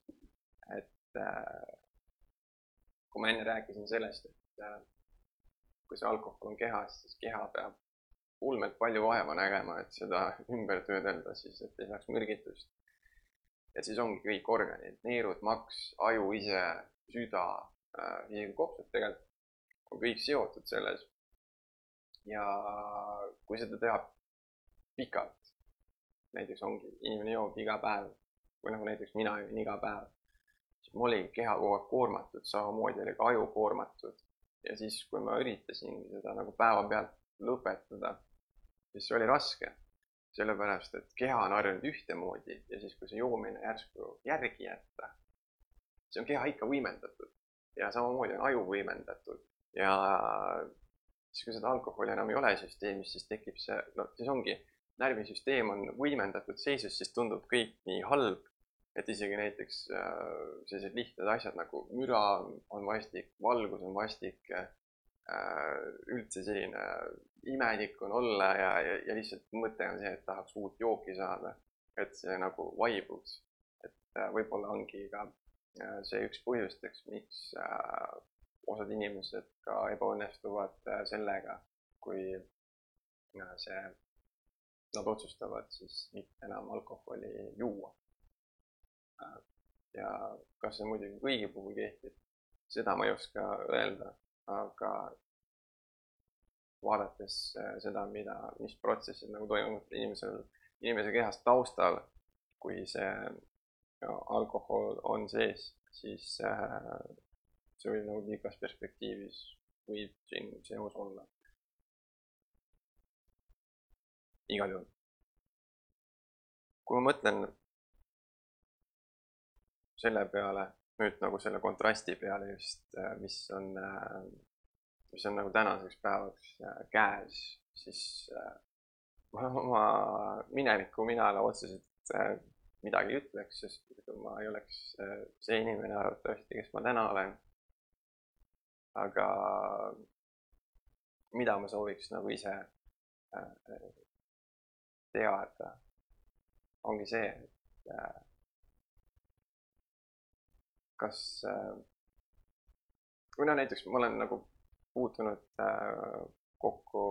et äh, kui ma enne rääkisin sellest, et äh, kui see alkohol on kehas, siis keha peab ulmelt palju vaeva nägema, et seda ümber töödelda siis, et ei saaks mürgitust. et siis ongi kõik organid, neerud, maks, aju ise, süda äh,, isegi kopsud tegelikult on kõik seotud selles. ja kui seda teha pikalt, näiteks ongi, inimene joob iga päev kui nagu näiteks mina jõin iga päev, siis mul oli keha kogu aeg koormatud, samamoodi oli ka aju koormatud. ja siis, kui ma üritasingi seda nagu päevapealt lõpetada, siis see oli raske. sellepärast, et keha on harjunud ühtemoodi ja siis, kui see joomine järsku järgi jätta, siis on keha ikka võimendatud ja samamoodi on aju võimendatud ja siis, kui seda alkoholi enam ei ole süsteemis, siis tekib see, no siis ongi, närvisüsteem on võimendatud seisus, siis tundub kõik nii halb, et isegi näiteks äh, sellised lihtsad asjad nagu müra on vastik, valgus on vastik äh,, üldse selline imelik on olla ja, ja, ja lihtsalt mõte on see, et tahaks uut jooki saada, et see nagu vaibuks. et äh, võib-olla ongi ka see üks põhjusteks, miks osad inimesed ka ebaõnnestuvad sellega, kui see, nad otsustavad siis mitte enam alkoholi juua. Äh, ja kas see muidugi kõigi puhul kehtib, seda ma ei oska öelda, aga vaadates seda, mida, mis protsessid nagu toimuvad inimesel, inimese kehas taustal, kui see no, alkohol on sees, siis see võib nagu pikas perspektiivis võib siin seos olla. Igal juhul. kui ma mõtlen selle peale, nüüd nagu selle kontrasti peale just, äh, mis on, äh, mis on nagu tänaseks päevaks äh, käes, siis [laughs] oma minevikku mina otseselt midagi ei ütleks, sest ma ei oleks see inimene arvatavasti, kes ma täna olen aga mida ma sooviks nagu ise teada, ongi see, et äh, kas, äh, kui no näiteks ma olen nagu puutunud kokku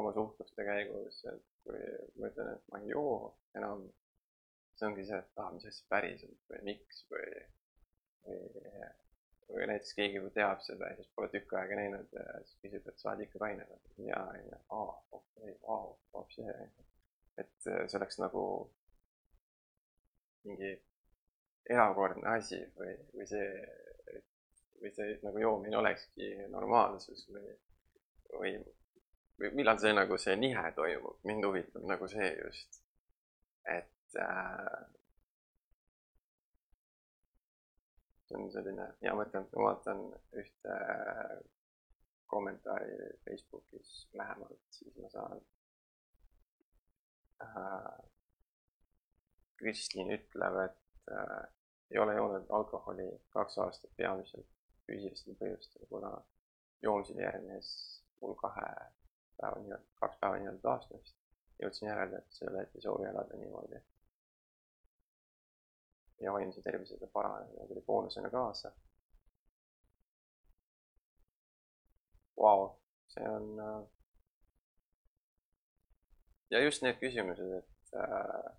oma suhtluste käigus, et kui ma ütlen, et ma ei joo enam, see ongi see, et ah, mis asja päriselt või miks või, või või näiteks keegi teab seda ja siis pole tükk aega näinud ja siis küsib, et sa oled ikka kaine või? ja, ja, aa, okei okay,, vau, vapsi. Et äh, see oleks nagu mingi erakordne asi või, või see, või see nagu joomine olekski normaalsus või, või, või millal see nagu see nihe toimub, mind huvitab nagu see just, et äh, see on selline hea mõte, ma vaatan ühte äh, kommentaari Facebookis lähemalt, siis ma saan. Kristlin ütleb, et äh, ei ole joonud alkoholi kaks aastat peamiselt füüsilistel põhjustel, kuna joomisele järgnes mul kahe päeva nii-öelda, kaks päeva nii-öelda taastumist. jõudsin järele, et selle, et ei soovi elada niimoodi ja vaimse tervisega paranemine tuli boonusena kaasa. Vau, see on. Äh, ja just need küsimused, et äh,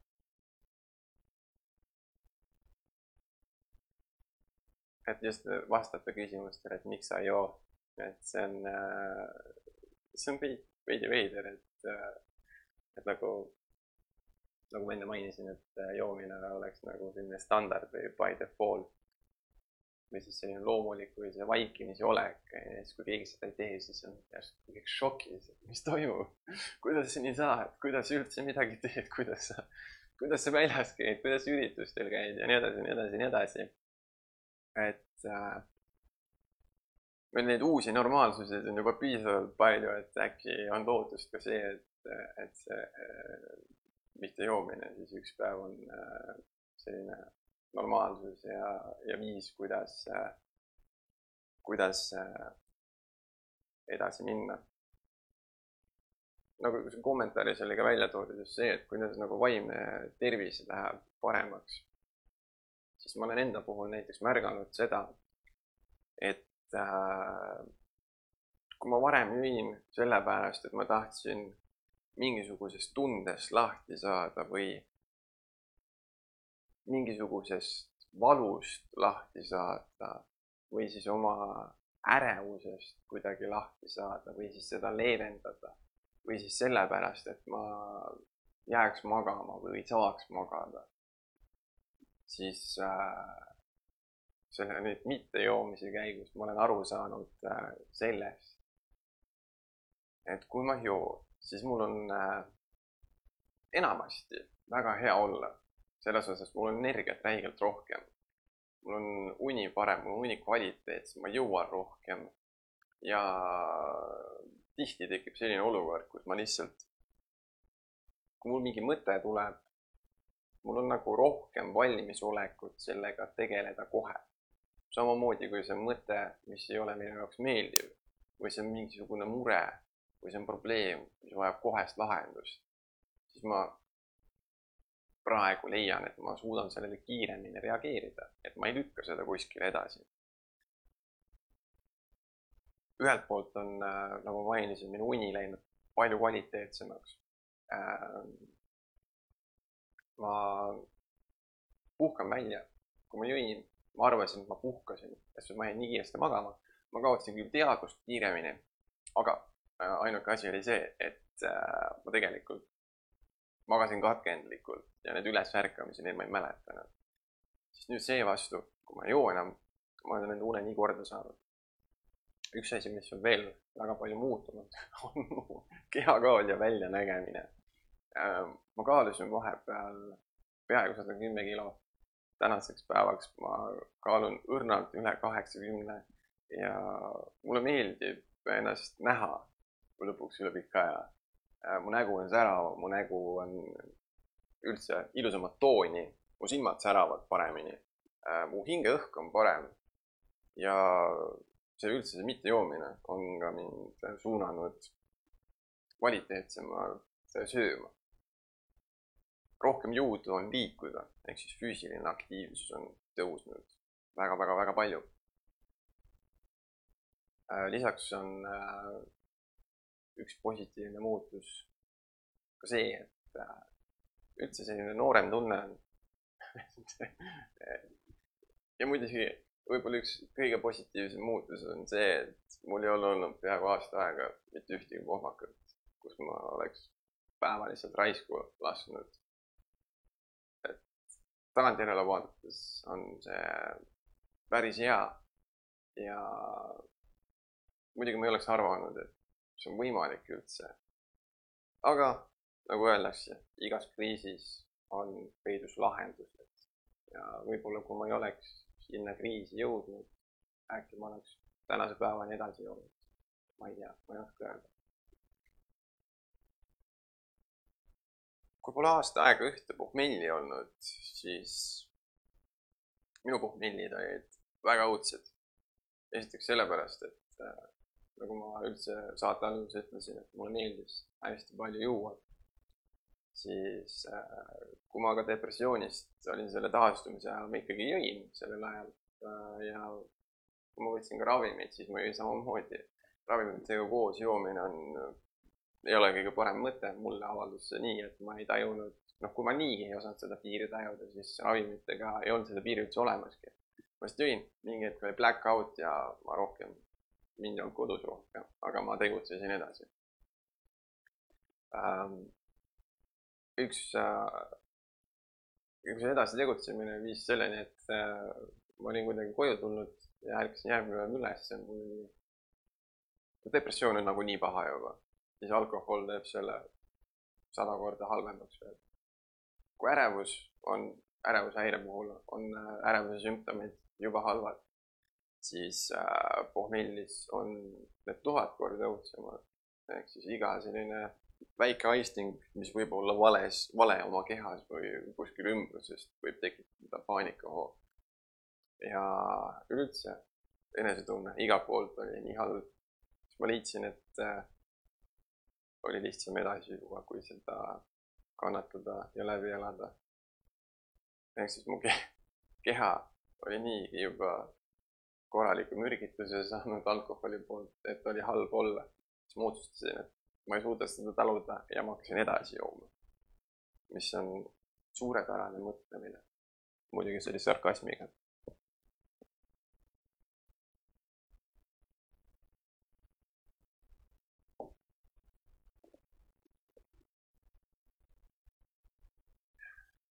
et just vastata küsimustele, et miks sa ei joo. et see on, äh, see on veidi, veidi veider, et, et nagu nagu ma enne mainisin, et äh, joomine oleks nagu selline standard või by default või siis selline loomulik või see vaikimisi olek. ja siis, kui keegi seda ei tee, siis on järsku kõik šokis, et mis toimub. kuidas nii saad, kuidas üldse midagi teed, kuidas sa, kuidas sa väljas käid, kuidas üritustel käid ja nii edasi nii edasi nii edasi. et äh, meil neid uusi normaalsuseid on juba piisavalt palju, et äkki on lootust ka see, et, et see mitte joomine, siis üks päev on äh, selline normaalsus ja, ja viis, kuidas, kuidas edasi minna. nagu kommentaaris oli ka välja toodud just see, et kuidas nagu vaimne tervis läheb paremaks. siis ma olen enda puhul näiteks märganud seda, et äh, kui ma varem jõin sellepärast, et ma tahtsin mingisugusest tundest lahti saada või mingisugusest valust lahti saada või siis oma ärevusest kuidagi lahti saada või siis seda leevendada või siis sellepärast, et ma jääks magama või saaks magada. siis äh, selle nüüd mittejoomise käigus ma olen aru saanud äh, sellest, et kui ma joon, siis mul on äh, enamasti väga hea olla. Selles osas mul on energiat räigelt rohkem. mul on uni parem, mul on uni kvaliteetsem, ma jõuan rohkem. ja tihti tekib selline olukord, kus ma lihtsalt, kui mul mingi mõte tuleb, mul on nagu rohkem valmisolekut sellega tegeleda kohe. samamoodi kui see mõte, mis ei ole minu jaoks meeldiv või see on mingisugune mure või see on probleem, mis vajab kohest lahendust, siis ma praegu leian, et ma suudan sellele kiiremini reageerida, et ma ei lükka seda kuskile edasi. ühelt poolt on, äh, nagu ma mainisin, minu uni läinud palju kvaliteetsemaks. Äh, ma puhkan välja, kui ma jõin, ma arvasin, et ma puhkasin, sest ma jäin nii kiiresti magama. ma kaotasin küll teadvust kiiremini, aga äh, ainuke asi oli see, et ma tegelikult magasin katkendlikult ja need ülesärkamisi, neid ma ei mäletanud. siis nüüd seevastu, kui ma ei joo enam, ma olen enda une nii korda saanud. üks asi, mis on veel väga palju muutunud, [laughs] on mu kehakaal ja väljanägemine. Ähm, ma kaalusin vahepeal peaaegu sada kümme kilo. tänaseks päevaks ma kaalun õrnalt üle kaheksakümne ja mulle meeldib ennast näha lõpuks üle pika aja mu nägu on särav, mu nägu on üldse ilusamat tooni, mu silmad säravad paremini, äh, mu hingeõhk on parem ja see üldse, see mittejoomine on ka mind suunanud kvaliteetsemalt sööma. rohkem jõudu on liikuda, ehk siis füüsiline aktiivsus on tõusnud väga-väga-väga palju. Äh, lisaks on üks positiivne muutus ka see, et äh, üldse selline noorem tunne on [laughs] ja muidugi võib-olla üks kõige positiivsem muutus on see, et mul ei ole olnud peaaegu aasta aega mitte ühtegi kohvakat, kus ma oleks päeva lihtsalt raisku lasknud. et tagantjärele vaadates on see päris hea ja muidugi ma ei oleks arvanud, et see on võimalik üldse. aga nagu öeldakse, igas kriisis on peidus lahendused ja võib-olla kui ma ei oleks sinna kriisi jõudnud, äkki ma oleks tänase päevani edasi jõudnud. ma ei tea, ma ei oska öelda. kui pole aasta aega ühte pohmelli olnud, siis minu pohmellid olid väga õudsed. esiteks sellepärast, et nagu ma üldse saate alguses ütlesin, et mulle meeldis hästi palju juua, siis äh, kui ma ka depressioonist olin selle taastumise ajal, ma ikkagi jõin sellel ajal äh, ja kui ma võtsin ka ravimeid, siis ma jõin samamoodi. ravimitega koos joomine on, ei ole kõige parem mõte, mulle avaldus see nii, et ma ei tajunud, noh, kui ma niigi ei osanud seda piiri tajuda, siis ravimitega ei olnud seda piiri üldse olemaski. ma lihtsalt jõin, mingi hetk oli black out ja ma rohkem mind ei olnud kodus rohkem, aga ma tegutsesin edasi. Ähm, üks, äh, üks edasi tegutsemine viis selleni, et äh, ma olin kuidagi koju tulnud ja ärkasin järgmine päev üles ja mul oli, depressioon on nagunii paha juba, siis alkohol teeb selle sada korda halvemaks veel. kui ärevus on, ärevushäire puhul on äh, ärevuse sümptomid juba halvad siis äh, pohmellis on need tuhat korda õudsemad. ehk siis iga selline väike aisting, mis võib olla vales, vale oma kehas või kuskil ümbruses, võib tekitada paanikahoo. ja üldse enesetunne igalt poolt oli nii halb, siis ma leidsin, et äh, oli lihtsam edasi juua, kui seda kannatada ja läbi elada. ehk siis mu keha oli niigi juba korraliku mürgituse saanud alkoholi poolt, et oli halb olla. siis ma otsustasin, et ma ei suuda seda taluda ja ma hakkasin edasi jooma. mis on suurepärane mõtlemine. muidugi see oli sarkasmiga.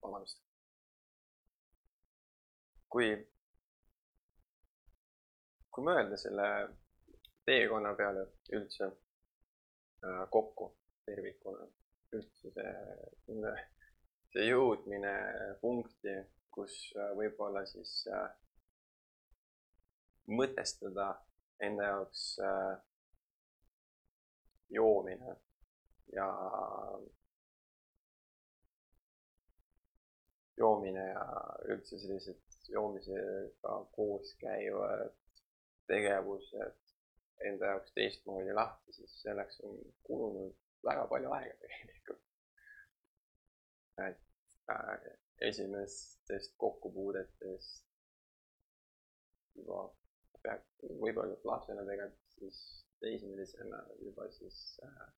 vabandust. kui, kui mõelda selle teekonna peale üldse äh, kokku tervikuna, üldse see, see jõudmine punkti, kus äh, võib-olla siis äh, mõtestada enda jaoks äh, joomine ja joomine ja üldse sellised joomisega koos käivad tegevused enda jaoks teistmoodi lahti, siis selleks on kulunud väga palju aega tegelikult. et äh, esimestest kokkupuudetest juba võib-olla lapsena tegelikult siis teismelisena juba siis äh,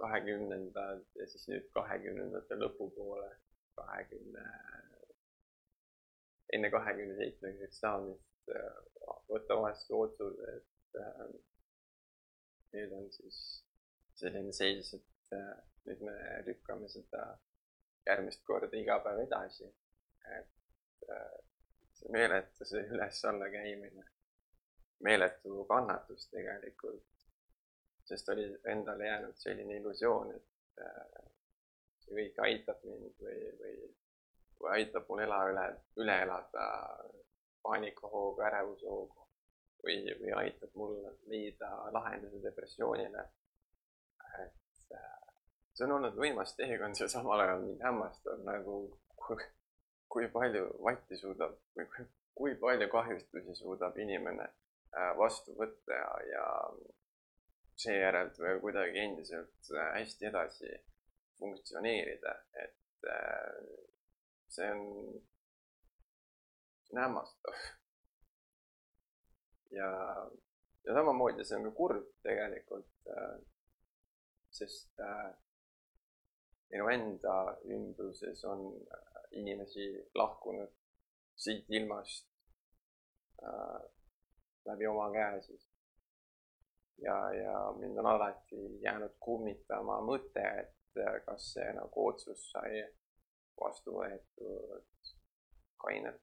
kahekümnendad ja siis nüüd kahekümnendate lõpupoole, kahekümne, enne kahekümne seitsmekümneks saamist võtta vastu otsus, et äh, nüüd on siis selline seis, et äh, nüüd me lükkame seda järgmist korda iga päev edasi. et see meeletu see üles-alla käimine, meeletu kannatus tegelikult sest oli endale jäänud selline illusioon, et äh, see kõik aitab mind või, või, või aitab mul ela üle, üle elada paanikahoogu, ärevushoogu või, või aitab mul leida lahenduse depressioonile. et äh, see on olnud võimas teekond ja samal ajal mind hämmastab nagu, kui palju vatti suudab kui palju kahjustusi suudab inimene äh, vastu võtta ja, ja seejärel kuidagi endiselt äh, hästi edasi funktsioneerida, et see on, on hämmastav. ja, ja samamoodi see on ka kurb tegelikult, äh, sest minu enda ümbruses on inimesi lahkunud siit ilmast läbi oma käe siis ja, ja mind on alati jäänud kummitama mõte, et äh, kas see nagu otsus sai vastu võetud kainelt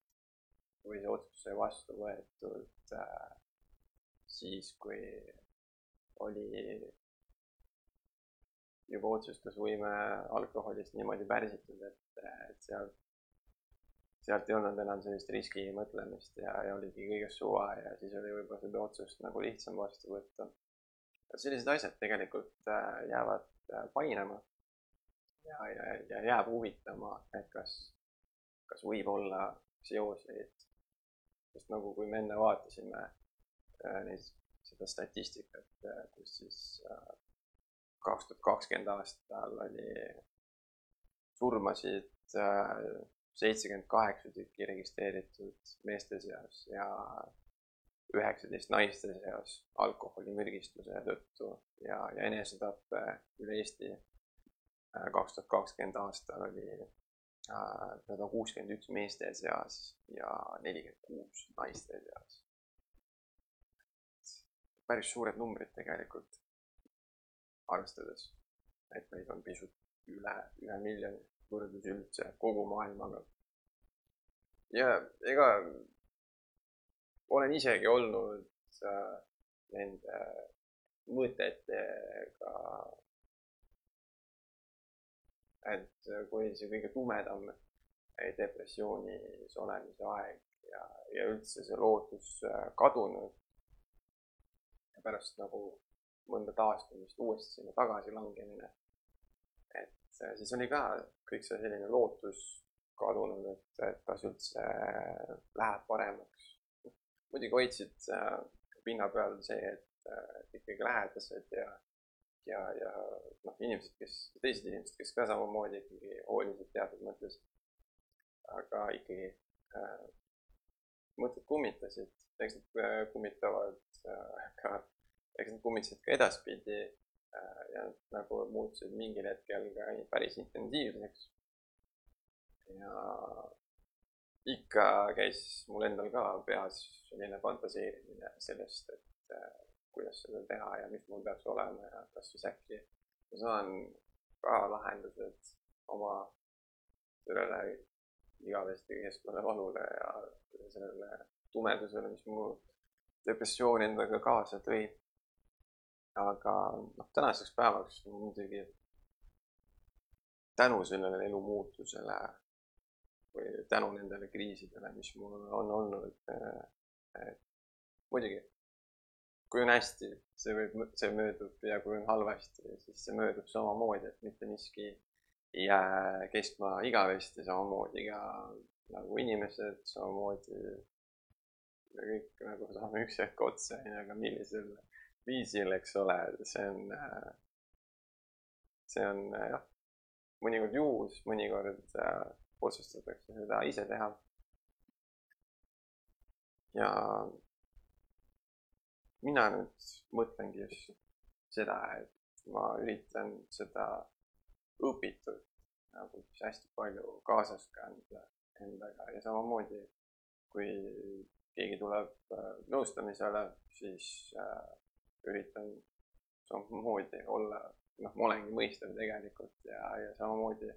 või see otsus sai vastu võetud äh, siis, kui oli juba otsustusvõime alkoholist niimoodi pärsitud, et, et sealt, sealt ei olnud enam sellist riskimõtlemist ja, ja oligi kõigest suva ja siis oli võib-olla seda otsust nagu lihtsam vastu võtta sellised asjad tegelikult äh, jäävad äh, painama ja, ja, ja jääb huvitama, et kas, kas võib olla seoseid. Sest nagu, kui me enne vaatasime äh, neid, seda statistikat, kus siis kaks tuhat kakskümmend aastal oli surmasid seitsekümmend kaheksa tükki registreeritud meeste seas ja üheksateist naiste seas alkoholimürgistuse tõttu ja, ja enesetappe üle Eesti äh, kaks tuhat kakskümmend aastal oli äh, sada kuuskümmend üks meeste seas ja nelikümmend kuus naiste seas. päris suured numbrid tegelikult, arvestades, et meid on pisut üle ühe miljoni võrdlusi üldse kogu maailmaga. ja ega olen isegi olnud äh, nende mõtetega, et kui see kõige tumedam depressioonis olemise aeg ja, ja üldse see lootus äh, kadunud ja pärast nagu mõnda taastumist uuesti sinna tagasilangemine. et äh, siis oli ka kõik see selline lootus kadunud, et, et kas üldse läheb paremaks muidugi hoidsid äh, pinna peal see, et äh, ikkagi lähedased ja, ja, ja noh, inimesed, kes, teised inimesed, kes ka samamoodi ikkagi hoolisid teatud mõttes. aga ikkagi äh, mõtted kummitasid, eks nad äh, kummitavad äh, ka, eks nad kummitasid ka edaspidi äh, ja nagu muutusid mingil hetkel ka päris intensiivseks. ja ikka käis mul endal ka peas selline fantaseerimine sellest, et äh, kuidas seda teha ja mis mul peaks olema ja kas siis äkki ma saan ka lahendused oma sellele igavesti kestvale valule ja sellele tumedusele, mis mu depressiooni endaga kaasa tõi. aga noh, tänaseks päevaks muidugi tänu sellele elu muutusele või tänu nendele kriisidele, mis mul on olnud, et muidugi kui on hästi, see võib, see möödub ja kui on halvasti, siis see möödub samamoodi, et mitte miski ei jää kestma igavesti, samamoodi ka nagu inimesed, samamoodi me kõik nagu saame üks hetk otsa, onju, aga millisel viisil, eks ole, see on, see on jah, mõnikord juhus, mõnikord äh, otsustatakse seda ise teha. ja mina nüüd mõtlengi just seda, et ma üritan seda õpitut nagu hästi palju kaasas kanda endaga. Ja samamoodi, kui keegi tuleb äh, nõustamisele, siis äh, üritan samamoodi olla, noh, ma olengi mõistev tegelikult ja, ja samamoodi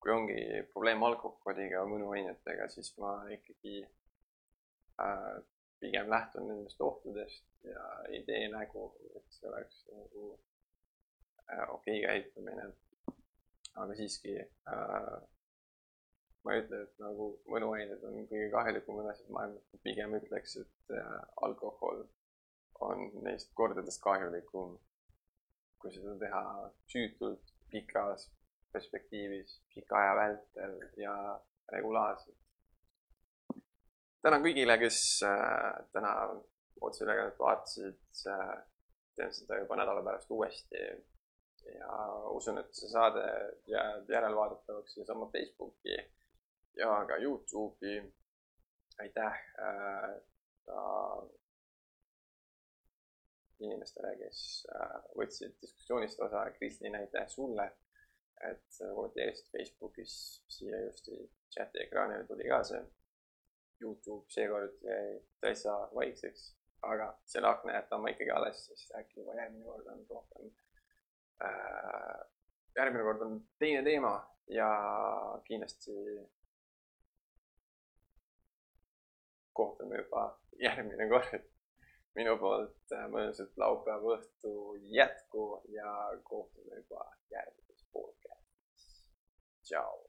kui ongi probleem alkoholiga, mõnuainetega, siis ma ikkagi äh, pigem lähtun nendest ohtudest ja ei tee nägu, et see oleks nagu äh, okei okay käitumine. aga siiski äh, ma ei ütle, et nagu mõnuained on kõige kahjulikumad asjad maailmas, pigem ütleks, et äh, alkohol on neist kordades kahjulikum, kui seda teha süütult, pikas perspektiivis, pika aja vältel ja regulaarselt tänan kõigile, kes äh, täna otseülekannet vaatasid äh,. teen seda juba nädala pärast uuesti. ja usun, et see saade jääb järelvaadatavaks niisama Facebooki ja ka Youtube'i. aitäh äh, ka inimestele, kes äh, võtsid diskussioonist osa. Kristin, aitäh sulle, et kommenteerisid Facebookis siia just chati ekraanile tuli ka see Youtube seekord jäi täitsa vaikseks, aga selle akna jätan ma ikkagi alles, sest äkki juba järgmine kord on rohkem äh,. järgmine kord on teine teema ja kindlasti kohtume juba järgmine kord. minu poolt äh, mõnusat laupäeva õhtu jätku ja kohtume juba järgmises podcastis. tšau.